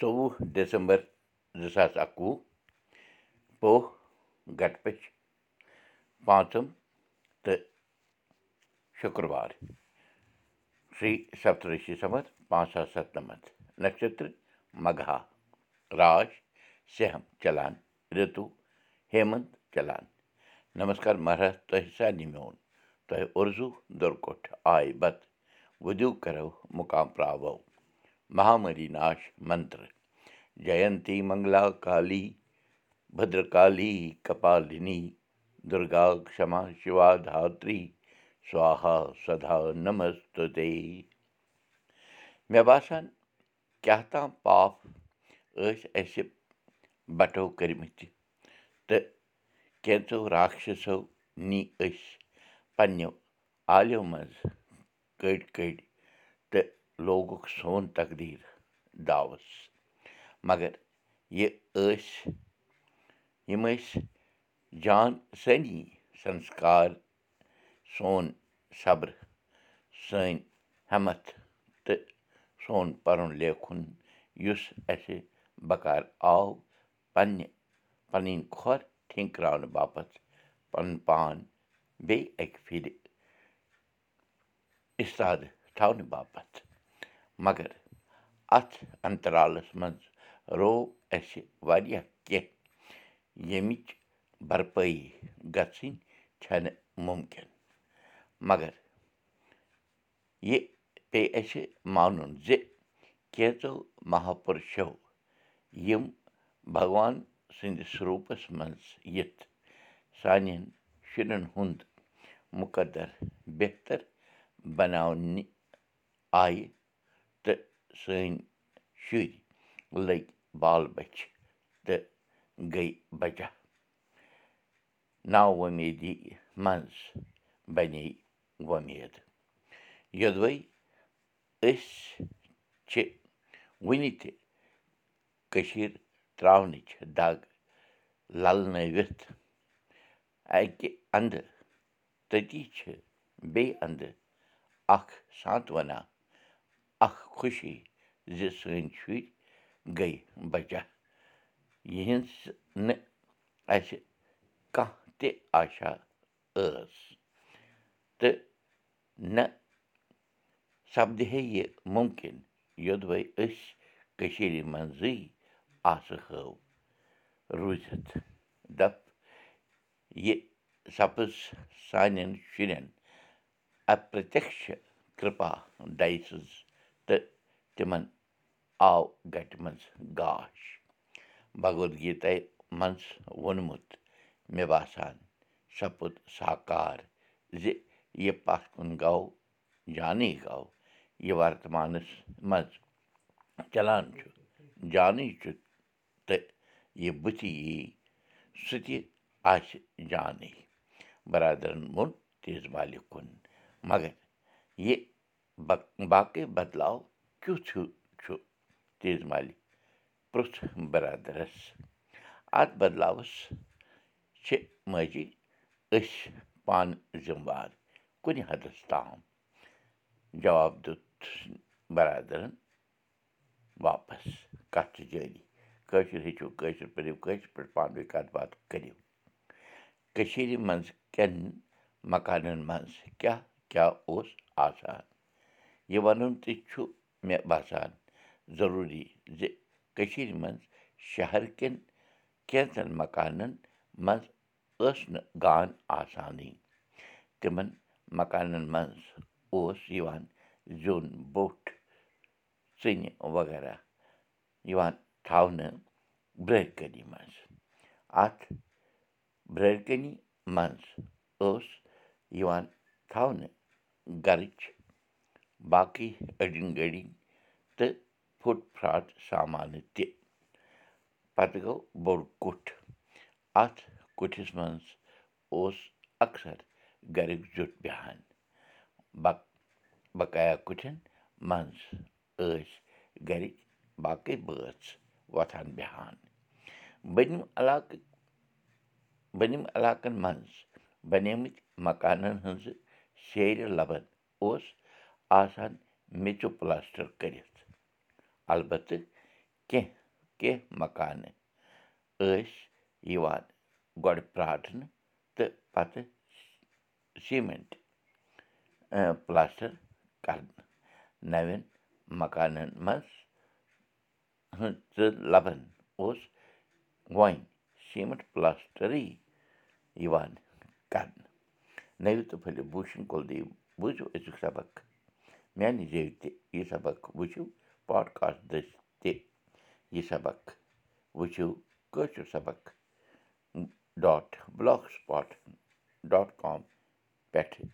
ژۄوُہ ڈٮ۪سَمبر زٕ ساس اَکوُہ پوہ گٹپٔچھ پانٛژم تہٕ شُکروار شِرٛی سپترشی سمتھ پانٛژھ ساس سَتنَمَتھ نَشترٕ مگہا راش سٮ۪ہم چلان رِتوٗ ہیمنت چلان نمسکار مہراج تۄہہِ سارنٕے میون تۄہہِ اُرزوٗ دُرکوٚٹھ آے بتہٕ وُدیوٗ کرو مُقام پراوو مہامری ناش منتر جینتی منگلا کالی بدرکالی کپالنی دُرگا کما شِوا دھتری سوہا سدا نمست مےٚ باسان کیٛاہ تام پاپھ ٲسۍ اَسہِ بَٹو کٔرمٕتۍ تہٕ کینٛژو راکشسو نی أسۍ پنٛنیو عالیو منٛز کٔڑۍ کٔڑۍ تہٕ لوگُکھ سون تقدیٖر داوَس مگر یہِ ٲسۍ یِم ٲسۍ جان سٲنی سنسکار سون صبر سٲنۍ ہٮ۪متھ تہٕ سون پَرُن لیکھُن یُس اَسہِ بکار آو پنٛنہِ پَنٕنۍ کھۄر ٹھِنکراونہٕ باپتھ پَنُن پان بیٚیہِ اَکہِ پھِرِ اِستادٕ تھاونہٕ باپتھ مگر اَتھ اَنترالَس منٛز رو اَسہِ واریاہ کیٚنٛہہ ییٚمِچ بَرپٲیی گژھٕنۍ چھَنہٕ مُمکِن مگر یہِ پیٚیہِ اَسہِ مانُن زِ کینٛژو مہاپُرشو یِم بھگوان سٕنٛدِس روٗپَس منٛز یِتھ سانٮ۪ن شُرٮ۪ن ہُنٛد مُقدر بہتر بناونہِ آیہِ تہٕ سٲنۍ شُرۍ لٔگۍ بال بَچھِ تہٕ گٔے بَچا ناوۄمیدی منٛز بنے وۄمید یوٚدوَے أسۍ چھِ وٕنہِ تہِ کٔشیٖر ترٛاونٕچ دگ لَلنٲوِتھ اَکہِ اَندٕ تٔتی چھِ بیٚیہِ اَندٕ اَکھ سانٛتوَنا اَکھ خوشی زِ سٲنۍ شُرۍ گٔے بَچا یِہِنٛز نہٕ اَسہِ کانٛہہ تہِ آشا ٲس۔ تہٕ نہ سپدِہے یہِ مُمکِن یوٚدوَے أسۍ کٔشیٖرِ منٛزٕے آسہٕ ہٲو۔ روٗزِتھ دَپ یہِ سپٕز سانٮ۪ن شُرٮ۪ن اَپرٛتَکش کِرٛپا دَیہِ سٕنٛز تہٕ تِمَن آو گَٹہِ منٛز گاش۔ بھگوت گیٖتا منٛز ووٚنمُت مےٚ باسان سپُد ساکار زِ یہِ پَتھ کُن گوٚو جانٕے گوٚو یہِ وَرتمانَس منٛز چلان چھُ جانٕے چھُ تہٕ یہِ بٕتھِ یی سُہ تہِ آسہِ جانٕے بَرادَرَن ووٚن تیز مالہِ کُن مگر یہِ باقٕے بدلاو کیُتھ ہیوٗ چھُ تیز مالہِ پرٛژھ بَرادَرَس اَتھ بدلاوَس چھِ ماجی أسۍ پانہٕ ذِموار کُنہِ حدَس تام جواب دیُت بَرادَرَن واپَس کَتھ چھِ جٲری کٲشُر ہیٚچھِو کٲشِر پٲٹھۍ کٲشِر پٲٹھۍ پانہٕ ؤنۍ کَتھ باتھ کٔرِو کٔشیٖرِ منٛز کٮ۪ن مکانَن منٛز کیٛاہ کیٛاہ اوس آسان یہِ وَنُن تہِ چھُ مےٚ باسان ضٔروٗری زِ کٔشیٖرِ منٛز شہر کٮ۪ن کینٛژَن مکانَن منٛز ٲس نہٕ گان آسانٕے تِمَن مکانَن منٛز اوس یِوان زیُن بوٚٹھ ژِنہِ وغیرہ یِوان تھاونہٕ برٛٲرۍ کٔنی منٛز اَتھ برٛٲرۍ کٔنی منٛز ٲس یِوان تھاونہٕ گَرٕچ باقٕے أڈِنۍ گٔڈِنۍ تہٕ پھُٹ پھرٛاٹ سامانہٕ تہِ پَتہٕ گوٚو بوٚڑ کُٹھ اَتھ کُٹھِس منٛز اوس اَکثر گَریُک زیُٹھ بیٚہان بق بقایا کُٹھٮ۪ن منٛز ٲسۍ گَرِکۍ باقٕے بٲژ وۄتھان بیٚہان بٔنِم علاقہٕ بٔنِم علاقَن منٛز بَنیمٕتۍ مکانَن ہٕنٛزٕ سیرِ لَبَن اوس آسان میٚژِو پٕلاسٹَر کٔرِتھ البتہٕ کینٛہہ کینٛہہ مکانہٕ ٲسۍ یِوان گۄڈٕ پرٛاٹھنہٕ تہٕ پَتہٕ سیٖمٮ۪نٛٹ پٕلاسٹَر کَرنہٕ نَوٮ۪ن مکانَن منٛز تہٕ لَبَن اوس وۄنۍ سیٖمَٹھ پٕلاسٹَرٕے یِوان کَرنہٕ نٔوِو تہٕ پھٔلِو بوٗشن کُلدیو بوٗزِو أزیُک سبق میٛانہِ زیٚوِ تہِ یہِ سبق وٕچھِو پاڈکاسٹ دٔسۍ تہِ یہِ سبق وٕچھِو کٲشُر سبق dot blogspot dot com پٮ۪ٹھٕ